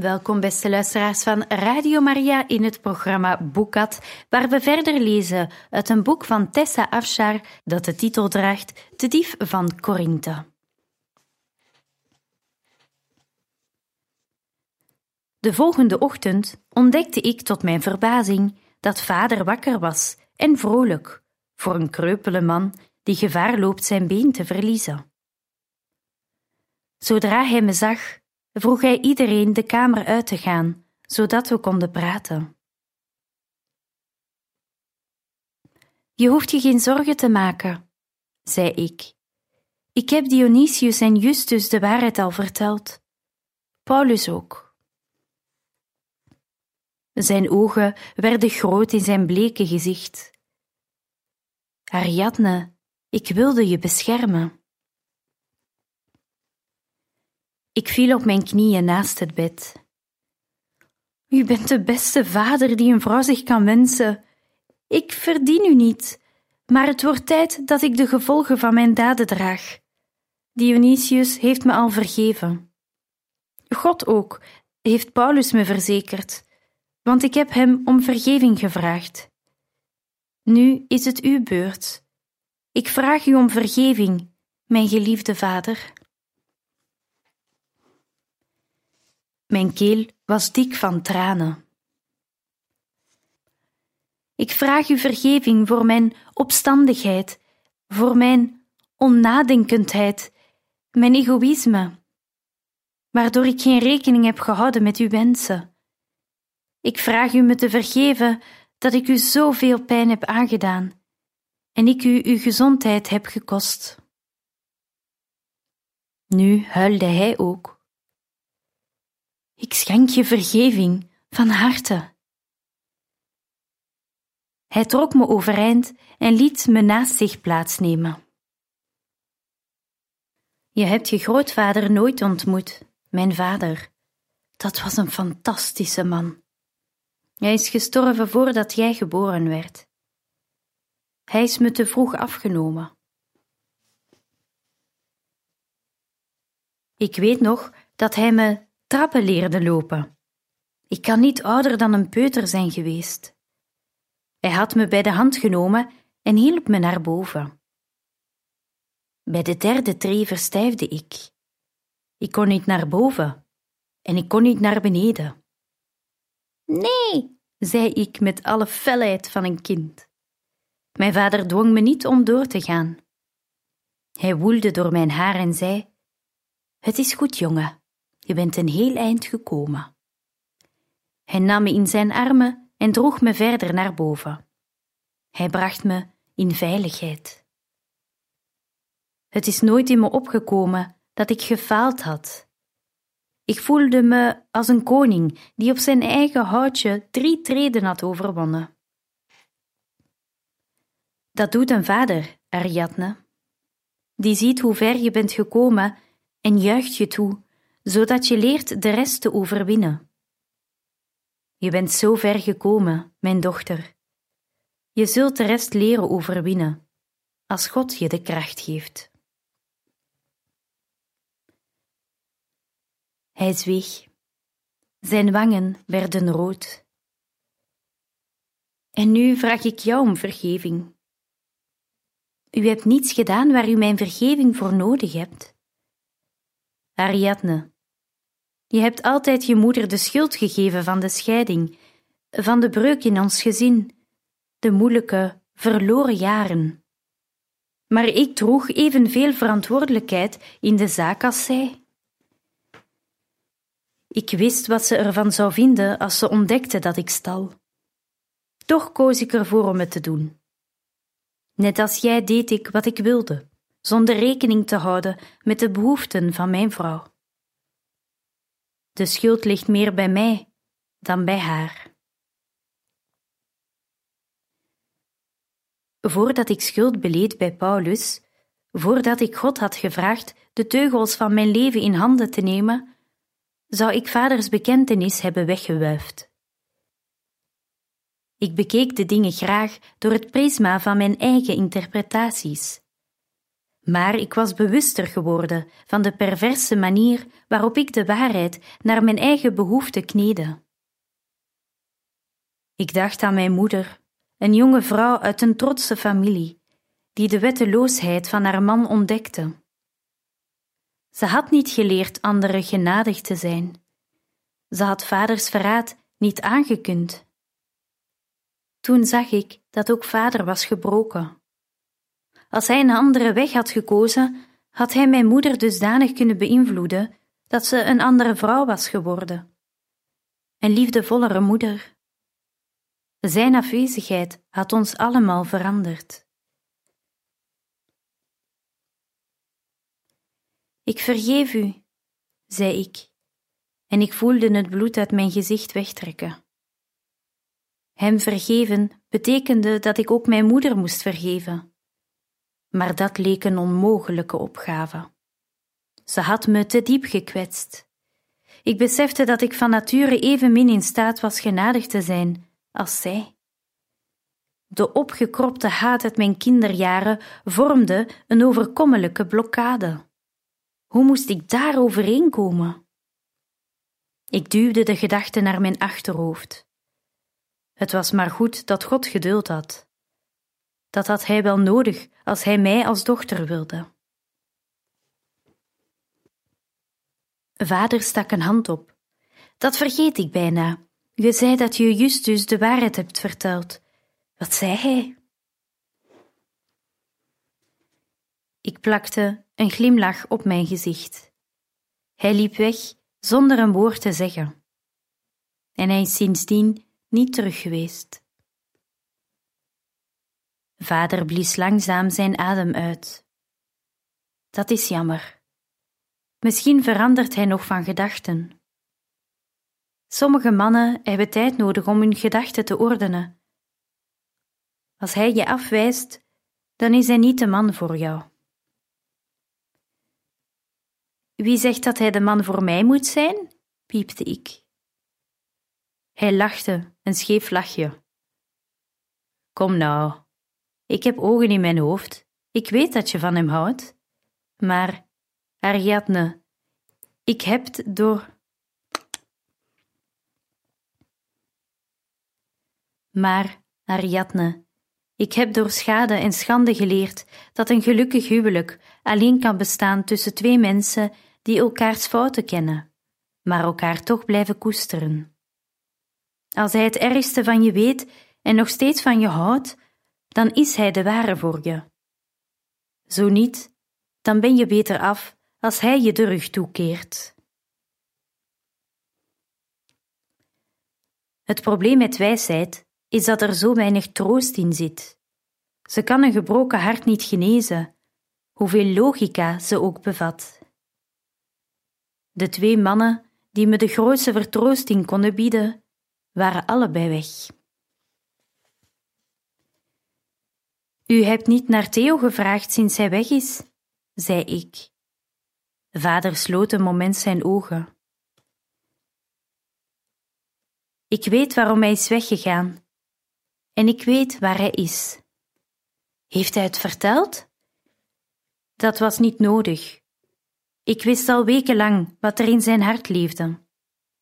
Welkom beste luisteraars van Radio Maria in het programma Boekat, waar we verder lezen uit een boek van Tessa Afshar dat de titel draagt De dief van Korinthe. De volgende ochtend ontdekte ik tot mijn verbazing dat vader wakker was en vrolijk, voor een kreupele man die gevaar loopt zijn been te verliezen. Zodra hij me zag, vroeg hij iedereen de kamer uit te gaan, zodat we konden praten. Je hoeft je geen zorgen te maken, zei ik. Ik heb Dionysius en Justus de waarheid al verteld. Paulus ook. Zijn ogen werden groot in zijn bleke gezicht. Ariadne, ik wilde je beschermen. Ik viel op mijn knieën naast het bed. U bent de beste vader die een vrouw zich kan wensen. Ik verdien u niet, maar het wordt tijd dat ik de gevolgen van mijn daden draag. Dionysius heeft me al vergeven. God ook, heeft Paulus me verzekerd, want ik heb hem om vergeving gevraagd. Nu is het uw beurt. Ik vraag u om vergeving, mijn geliefde vader. Mijn keel was dik van tranen. Ik vraag u vergeving voor mijn opstandigheid, voor mijn onnadenkendheid, mijn egoïsme, waardoor ik geen rekening heb gehouden met uw wensen. Ik vraag u me te vergeven dat ik u zoveel pijn heb aangedaan en ik u uw gezondheid heb gekost. Nu huilde hij ook. Ik schenk je vergeving van harte. Hij trok me overeind en liet me naast zich plaatsnemen. Je hebt je grootvader nooit ontmoet, mijn vader. Dat was een fantastische man. Hij is gestorven voordat jij geboren werd. Hij is me te vroeg afgenomen. Ik weet nog dat hij me trappen leerde lopen. Ik kan niet ouder dan een peuter zijn geweest. Hij had me bij de hand genomen en hielp me naar boven. Bij de derde tree verstijfde ik. Ik kon niet naar boven en ik kon niet naar beneden. Nee, zei ik met alle felheid van een kind. Mijn vader dwong me niet om door te gaan. Hij woelde door mijn haar en zei: Het is goed, jongen. Je bent een heel eind gekomen. Hij nam me in zijn armen en droeg me verder naar boven. Hij bracht me in veiligheid. Het is nooit in me opgekomen dat ik gefaald had. Ik voelde me als een koning die op zijn eigen houtje drie treden had overwonnen. Dat doet een vader, Ariadne. Die ziet hoe ver je bent gekomen en juicht je toe zodat je leert de rest te overwinnen. Je bent zo ver gekomen, mijn dochter. Je zult de rest leren overwinnen, als God je de kracht geeft. Hij zweeg. Zijn wangen werden rood. En nu vraag ik jou om vergeving. U hebt niets gedaan waar u mijn vergeving voor nodig hebt. Ariadne, je hebt altijd je moeder de schuld gegeven van de scheiding, van de breuk in ons gezin, de moeilijke, verloren jaren. Maar ik droeg evenveel verantwoordelijkheid in de zaak als zij. Ik wist wat ze ervan zou vinden als ze ontdekte dat ik stal. Toch koos ik ervoor om het te doen. Net als jij deed ik wat ik wilde, zonder rekening te houden met de behoeften van mijn vrouw. De schuld ligt meer bij mij dan bij haar. Voordat ik schuld beleed bij Paulus, voordat ik God had gevraagd de teugels van mijn leven in handen te nemen, zou ik vaders bekentenis hebben weggewuifd. Ik bekeek de dingen graag door het prisma van mijn eigen interpretaties. Maar ik was bewuster geworden van de perverse manier waarop ik de waarheid naar mijn eigen behoefte kneedde. Ik dacht aan mijn moeder, een jonge vrouw uit een trotse familie, die de wetteloosheid van haar man ontdekte. Ze had niet geleerd anderen genadig te zijn. Ze had vaders verraad niet aangekund. Toen zag ik dat ook vader was gebroken. Als hij een andere weg had gekozen, had hij mijn moeder dusdanig kunnen beïnvloeden dat ze een andere vrouw was geworden. Een liefdevollere moeder. Zijn afwezigheid had ons allemaal veranderd. Ik vergeef u, zei ik, en ik voelde het bloed uit mijn gezicht wegtrekken. Hem vergeven betekende dat ik ook mijn moeder moest vergeven. Maar dat leek een onmogelijke opgave. Ze had me te diep gekwetst. Ik besefte dat ik van nature evenmin in staat was genadig te zijn als zij. De opgekropte haat uit mijn kinderjaren vormde een overkomelijke blokkade. Hoe moest ik daar overheen komen? Ik duwde de gedachte naar mijn achterhoofd. Het was maar goed dat God geduld had. Dat had Hij wel nodig als Hij mij als dochter wilde. Vader stak een hand op. Dat vergeet ik bijna. Je zei dat je Justus de waarheid hebt verteld. Wat zei hij? Ik plakte een glimlach op mijn gezicht. Hij liep weg zonder een woord te zeggen. En hij is sindsdien niet terug geweest. Vader blies langzaam zijn adem uit. Dat is jammer. Misschien verandert hij nog van gedachten. Sommige mannen hebben tijd nodig om hun gedachten te ordenen. Als hij je afwijst, dan is hij niet de man voor jou. Wie zegt dat hij de man voor mij moet zijn? piepte ik. Hij lachte, een scheef lachje. Kom nou, ik heb ogen in mijn hoofd. Ik weet dat je van hem houdt. Maar, Ariadne, ik heb door. Maar, Ariadne, ik heb door schade en schande geleerd dat een gelukkig huwelijk alleen kan bestaan tussen twee mensen die elkaars fouten kennen, maar elkaar toch blijven koesteren. Als hij het ergste van je weet en nog steeds van je houdt, dan is hij de ware voor je. Zo niet, dan ben je beter af als hij je de rug toekeert. Het probleem met wijsheid is dat er zo weinig troost in zit. Ze kan een gebroken hart niet genezen, hoeveel logica ze ook bevat. De twee mannen die me de grootste vertroosting konden bieden, waren allebei weg. U hebt niet naar Theo gevraagd sinds hij weg is, zei ik. Vader sloot een moment zijn ogen. Ik weet waarom hij is weggegaan. En ik weet waar hij is. Heeft hij het verteld? Dat was niet nodig. Ik wist al wekenlang wat er in zijn hart leefde.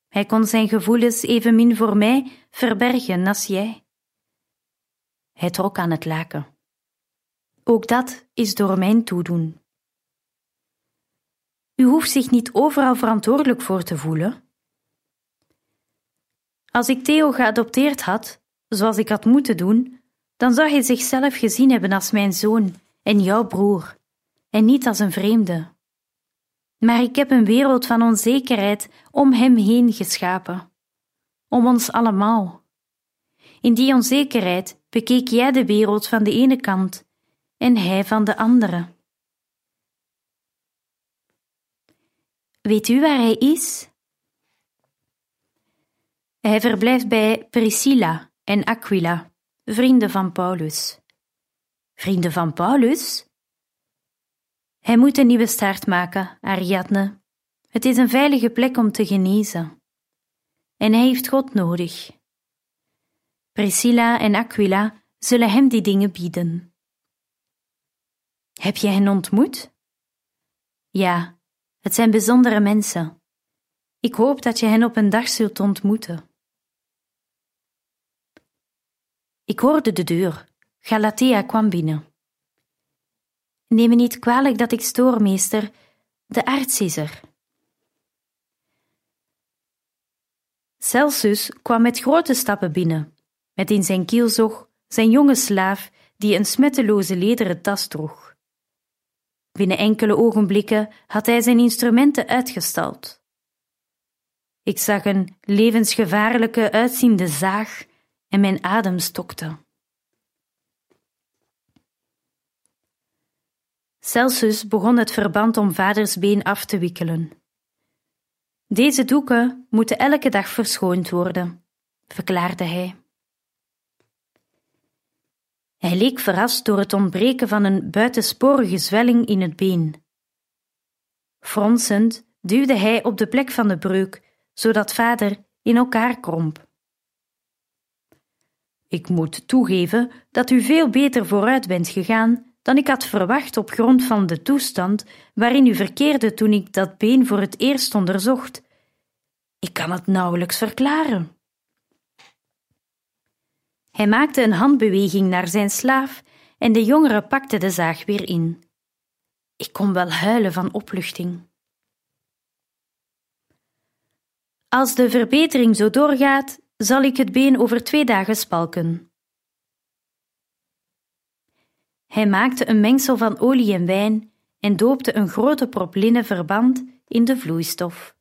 Hij kon zijn gevoelens evenmin voor mij verbergen als jij. Hij trok aan het laken. Ook dat is door mijn toedoen. U hoeft zich niet overal verantwoordelijk voor te voelen. Als ik Theo geadopteerd had, zoals ik had moeten doen, dan zou hij zichzelf gezien hebben als mijn zoon en jouw broer, en niet als een vreemde. Maar ik heb een wereld van onzekerheid om hem heen geschapen. Om ons allemaal. In die onzekerheid bekeek jij de wereld van de ene kant en hij van de andere. Weet u waar hij is? Hij verblijft bij Priscilla en Aquila, vrienden van Paulus. Vrienden van Paulus? Hij moet een nieuwe start maken, Ariadne. Het is een veilige plek om te genezen. En hij heeft God nodig. Priscilla en Aquila zullen hem die dingen bieden. Heb je hen ontmoet? Ja, het zijn bijzondere mensen. Ik hoop dat je hen op een dag zult ontmoeten. Ik hoorde de deur. Galatea kwam binnen. Neem me niet kwalijk dat ik stoor, meester. De arts is er. Celsus kwam met grote stappen binnen, met in zijn kielzog zijn jonge slaaf die een smetteloze lederen tas droeg. Binnen enkele ogenblikken had hij zijn instrumenten uitgestald. Ik zag een levensgevaarlijke uitziende zaag en mijn adem stokte. Celsus begon het verband om vaders been af te wikkelen. Deze doeken moeten elke dag verschoond worden, verklaarde hij. Hij leek verrast door het ontbreken van een buitensporige zwelling in het been. Fronsend duwde hij op de plek van de breuk, zodat vader in elkaar kromp. Ik moet toegeven dat u veel beter vooruit bent gegaan dan ik had verwacht op grond van de toestand waarin u verkeerde toen ik dat been voor het eerst onderzocht. Ik kan het nauwelijks verklaren. Hij maakte een handbeweging naar zijn slaaf en de jongere pakte de zaag weer in. Ik kon wel huilen van opluchting. Als de verbetering zo doorgaat, zal ik het been over twee dagen spalken. Hij maakte een mengsel van olie en wijn en doopte een grote prop linnen verband in de vloeistof.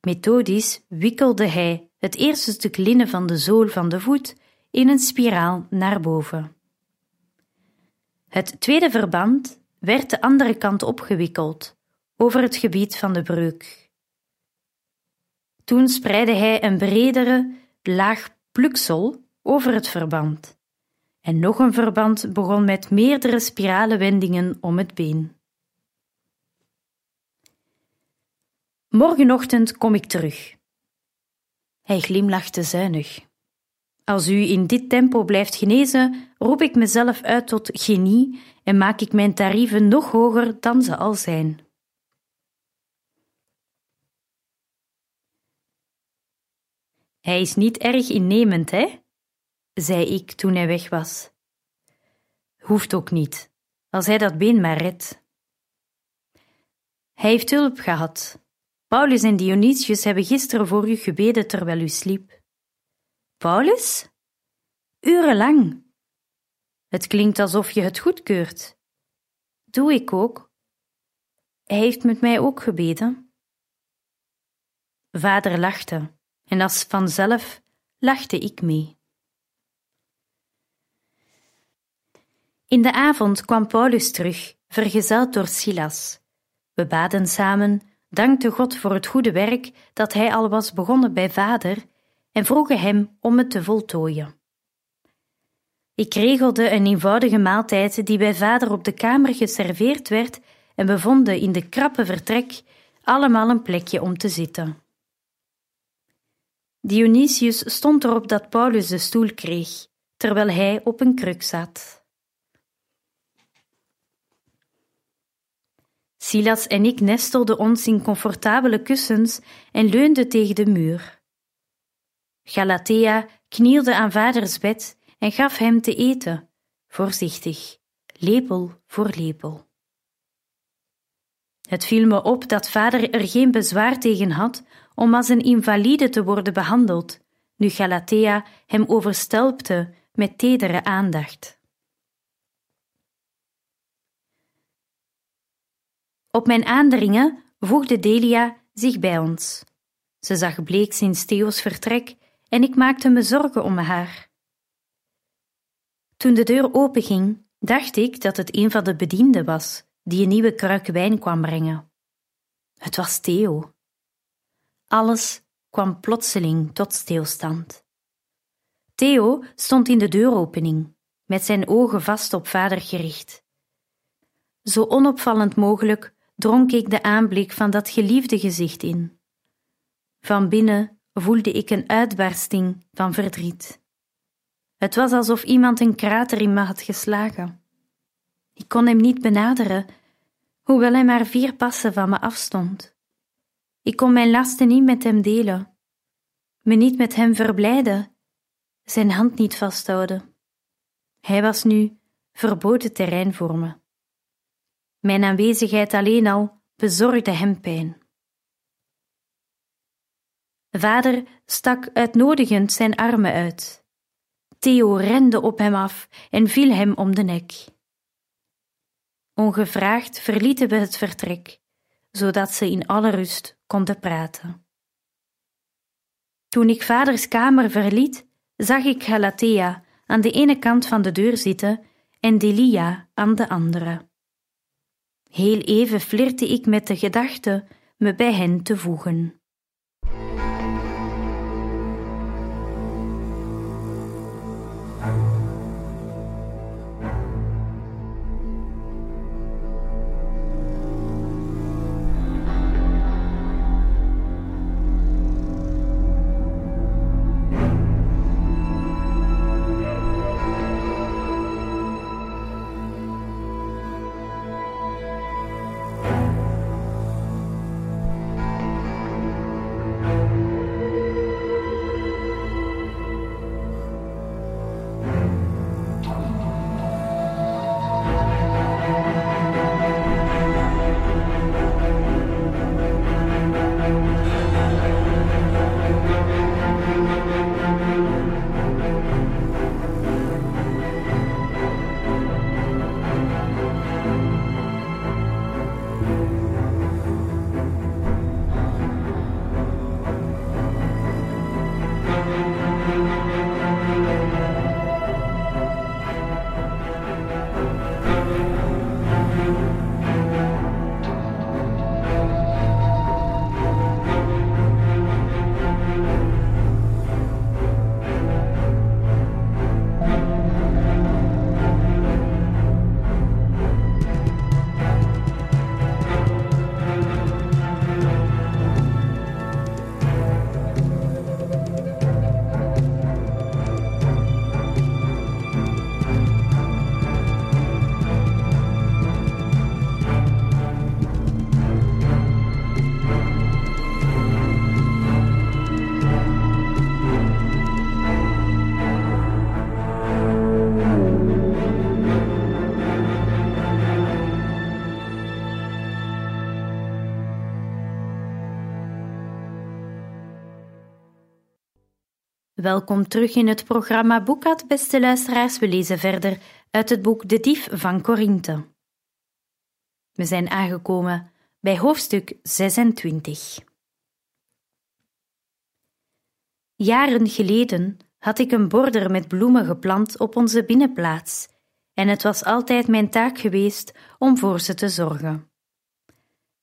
Methodisch wikkelde hij het eerste stuk linnen van de zool van de voet in een spiraal naar boven. Het tweede verband werd de andere kant opgewikkeld, over het gebied van de breuk. Toen spreidde hij een bredere laag pluksel over het verband en nog een verband begon met meerdere spirale wendingen om het been. Morgenochtend kom ik terug. Hij glimlachte zuinig. Als u in dit tempo blijft genezen, roep ik mezelf uit tot genie en maak ik mijn tarieven nog hoger dan ze al zijn. Hij is niet erg innemend, hè? zei ik toen hij weg was. Hoeft ook niet, als hij dat been maar redt. Hij heeft hulp gehad. Paulus en Dionysius hebben gisteren voor u gebeden terwijl u sliep. Paulus? Urenlang. Het klinkt alsof je het goedkeurt. Doe ik ook. Hij heeft met mij ook gebeden. Vader lachte, en als vanzelf lachte ik mee. In de avond kwam Paulus terug, vergezeld door Silas. We baden samen, dankten God voor het goede werk dat hij al was begonnen bij vader en vroegen hem om het te voltooien. Ik regelde een eenvoudige maaltijd die bij vader op de kamer geserveerd werd en we vonden in de krappe vertrek allemaal een plekje om te zitten. Dionysius stond erop dat Paulus de stoel kreeg, terwijl hij op een kruk zat. Silas en ik nestelden ons in comfortabele kussens en leunden tegen de muur. Galatea knielde aan vaders bed en gaf hem te eten, voorzichtig, lepel voor lepel. Het viel me op dat vader er geen bezwaar tegen had om als een invalide te worden behandeld, nu Galatea hem overstelpte met tedere aandacht. Op mijn aandringen voegde Delia zich bij ons. Ze zag bleek sinds Theo's vertrek en ik maakte me zorgen om haar. Toen de deur openging, dacht ik dat het een van de bedienden was die een nieuwe kruik wijn kwam brengen. Het was Theo. Alles kwam plotseling tot stilstand. Theo stond in de deuropening, met zijn ogen vast op vader gericht. Zo onopvallend mogelijk dronk ik de aanblik van dat geliefde gezicht in. Van binnen voelde ik een uitbarsting van verdriet. Het was alsof iemand een krater in me had geslagen. Ik kon hem niet benaderen, hoewel hij maar vier passen van me afstond. Ik kon mijn lasten niet met hem delen, me niet met hem verblijden, zijn hand niet vasthouden. Hij was nu verboden terrein voor me. Mijn aanwezigheid alleen al bezorgde hem pijn. Vader stak uitnodigend zijn armen uit. Theo rende op hem af en viel hem om de nek. Ongevraagd verlieten we het vertrek, zodat ze in alle rust konden praten. Toen ik vaders kamer verliet, zag ik Galatea aan de ene kant van de deur zitten en Delia aan de andere. Heel even flirte ik met de gedachte me bij hen te voegen. Welkom terug in het programma Boekat, beste luisteraars. We lezen verder uit het boek De Dief van Corinthe. We zijn aangekomen bij hoofdstuk 26. Jaren geleden had ik een border met bloemen geplant op onze binnenplaats, en het was altijd mijn taak geweest om voor ze te zorgen.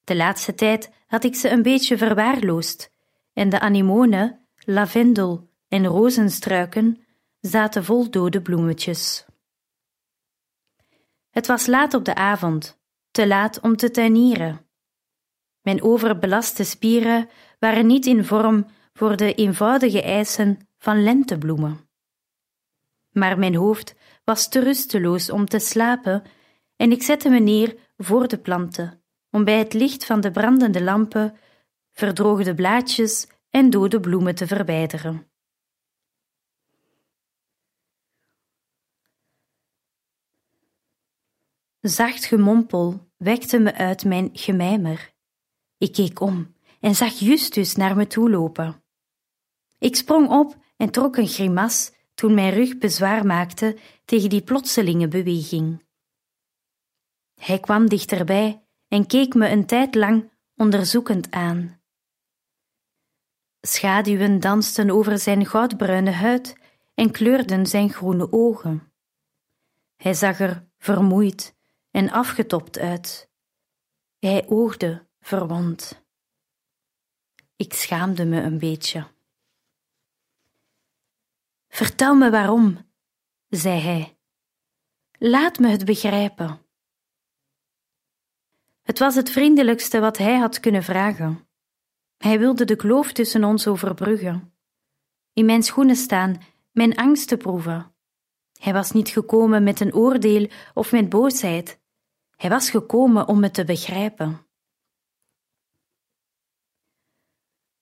De laatste tijd had ik ze een beetje verwaarloosd, en de anemone, lavendel en rozenstruiken zaten vol dode bloemetjes. Het was laat op de avond, te laat om te tuinieren. Mijn overbelaste spieren waren niet in vorm voor de eenvoudige eisen van lentebloemen. Maar mijn hoofd was te rusteloos om te slapen en ik zette me neer voor de planten, om bij het licht van de brandende lampen verdroogde blaadjes en dode bloemen te verwijderen. Zacht gemompel wekte me uit mijn gemijmer. Ik keek om en zag Justus naar me toe lopen. Ik sprong op en trok een grimas toen mijn rug bezwaar maakte tegen die plotselinge beweging. Hij kwam dichterbij en keek me een tijd lang onderzoekend aan. Schaduwen dansten over zijn goudbruine huid en kleurden zijn groene ogen. Hij zag er vermoeid en afgetopt uit. Hij oogde verwond. Ik schaamde me een beetje. Vertel me waarom, zei hij. Laat me het begrijpen. Het was het vriendelijkste wat hij had kunnen vragen. Hij wilde de kloof tussen ons overbruggen. In mijn schoenen staan, mijn angst te proeven. Hij was niet gekomen met een oordeel of met boosheid. Hij was gekomen om me te begrijpen.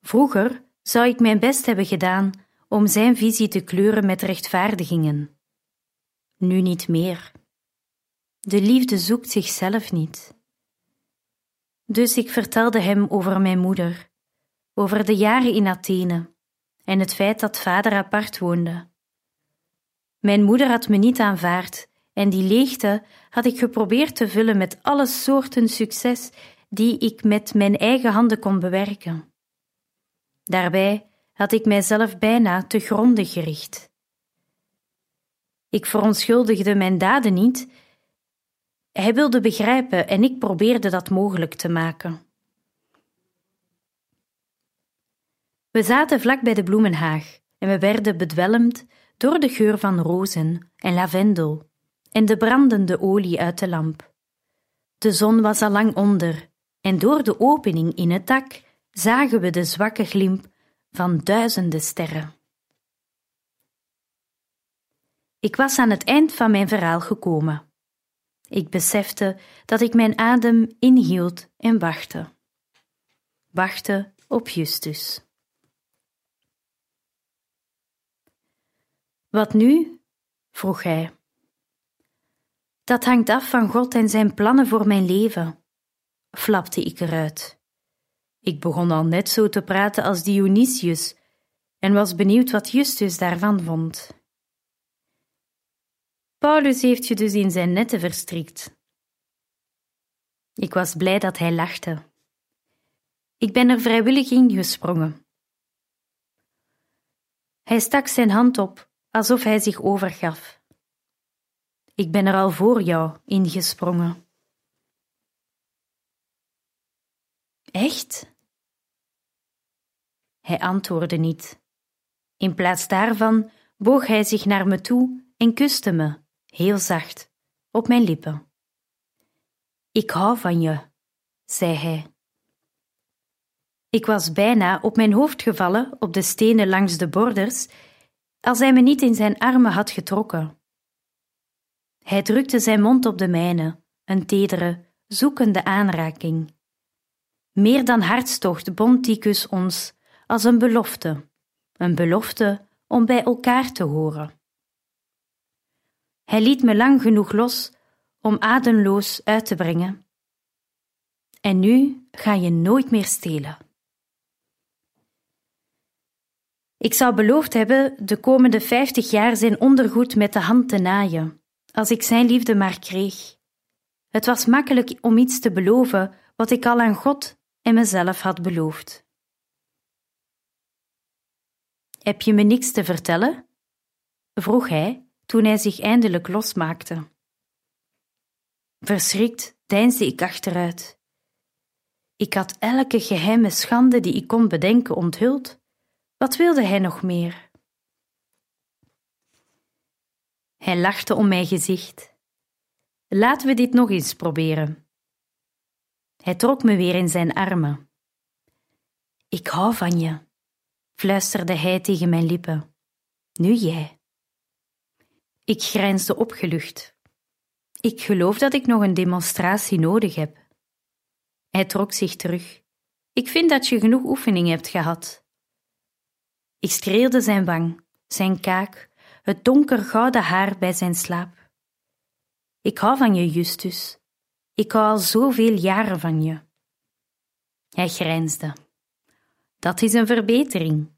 Vroeger zou ik mijn best hebben gedaan om zijn visie te kleuren met rechtvaardigingen. Nu niet meer. De liefde zoekt zichzelf niet. Dus ik vertelde hem over mijn moeder, over de jaren in Athene en het feit dat vader apart woonde. Mijn moeder had me niet aanvaard en die leegte had ik geprobeerd te vullen met alle soorten succes die ik met mijn eigen handen kon bewerken. Daarbij had ik mijzelf bijna te gronden gericht. Ik verontschuldigde mijn daden niet. Hij wilde begrijpen en ik probeerde dat mogelijk te maken. We zaten vlak bij de bloemenhaag en we werden bedwelmd door de geur van rozen en lavendel en de brandende olie uit de lamp. De zon was al lang onder en door de opening in het dak zagen we de zwakke glimp van duizenden sterren. Ik was aan het eind van mijn verhaal gekomen. Ik besefte dat ik mijn adem inhield en wachtte. Wachtte op Justus. Wat nu? vroeg hij. Dat hangt af van God en zijn plannen voor mijn leven, flapte ik eruit. Ik begon al net zo te praten als Dionysius en was benieuwd wat Justus daarvan vond. Paulus heeft je dus in zijn netten verstrikt. Ik was blij dat hij lachte. Ik ben er vrijwillig in gesprongen. Hij stak zijn hand op alsof hij zich overgaf. Ik ben er al voor jou ingesprongen. Echt? Hij antwoordde niet. In plaats daarvan boog hij zich naar me toe en kuste me, heel zacht, op mijn lippen. Ik hou van je, zei hij. Ik was bijna op mijn hoofd gevallen op de stenen langs de borders als hij me niet in zijn armen had getrokken. Hij drukte zijn mond op de mijne, een tedere, zoekende aanraking. Meer dan hartstocht bond die kus ons als een belofte, een belofte om bij elkaar te horen. Hij liet me lang genoeg los om ademloos uit te brengen. En nu ga je nooit meer stelen. Ik zou beloofd hebben de komende vijftig jaar zijn ondergoed met de hand te naaien, als ik zijn liefde maar kreeg. Het was makkelijk om iets te beloven wat ik al aan God en mezelf had beloofd. Heb je me niks te vertellen? vroeg hij toen hij zich eindelijk losmaakte. Verschrikt deinsde ik achteruit. Ik had elke geheime schande die ik kon bedenken onthuld wat wilde hij nog meer? Hij lachte om mijn gezicht. Laten we dit nog eens proberen. Hij trok me weer in zijn armen. Ik hou van je, fluisterde hij tegen mijn lippen. Nu jij. Ik grijnsde opgelucht. Ik geloof dat ik nog een demonstratie nodig heb. Hij trok zich terug. Ik vind dat je genoeg oefening hebt gehad. Ik streelde zijn wang, zijn kaak, het donkergouden haar bij zijn slaap. Ik hou van je, Justus. Ik hou al zoveel jaren van je. Hij grijnsde. Dat is een verbetering.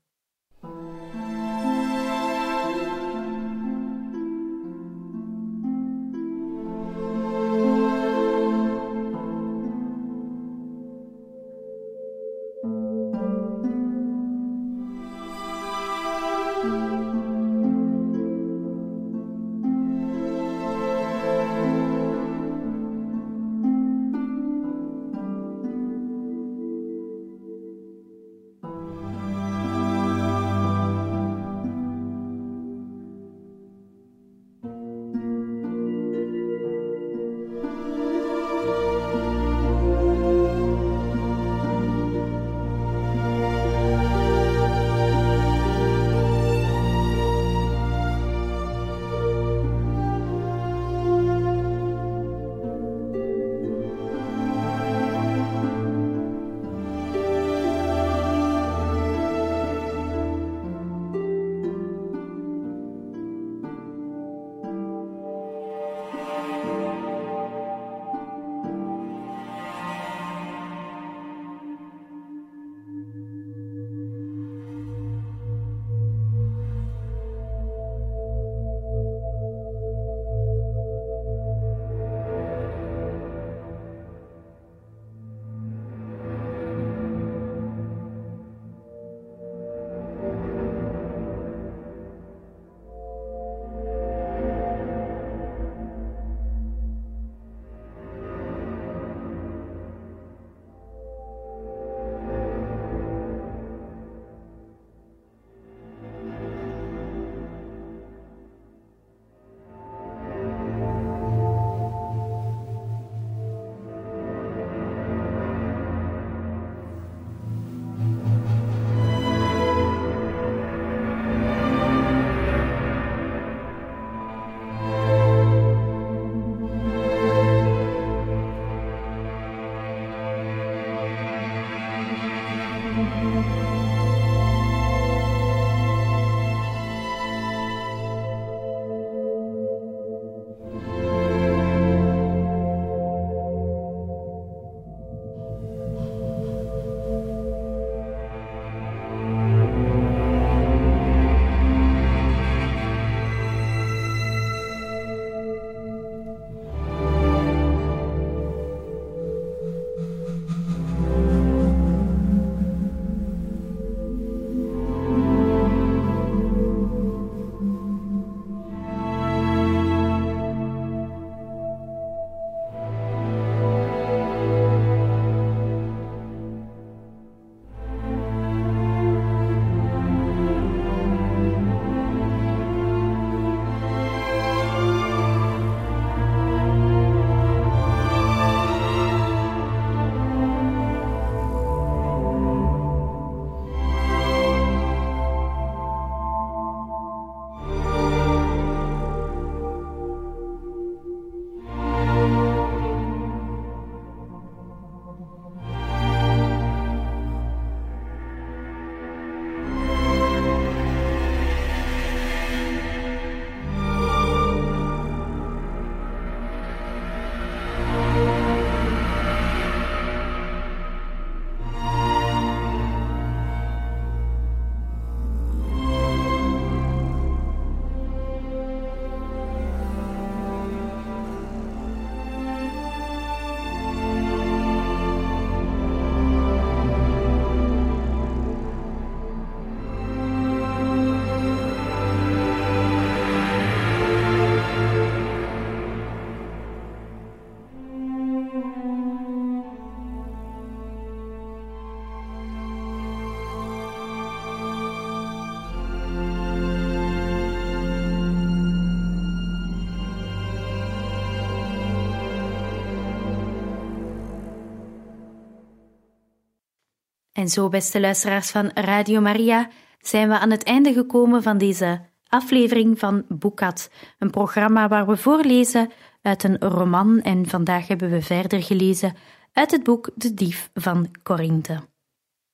En zo, beste luisteraars van Radio Maria, zijn we aan het einde gekomen van deze aflevering van Boekat, een programma waar we voorlezen uit een roman en vandaag hebben we verder gelezen uit het boek De Dief van Corinthe.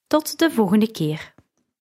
Tot de volgende keer.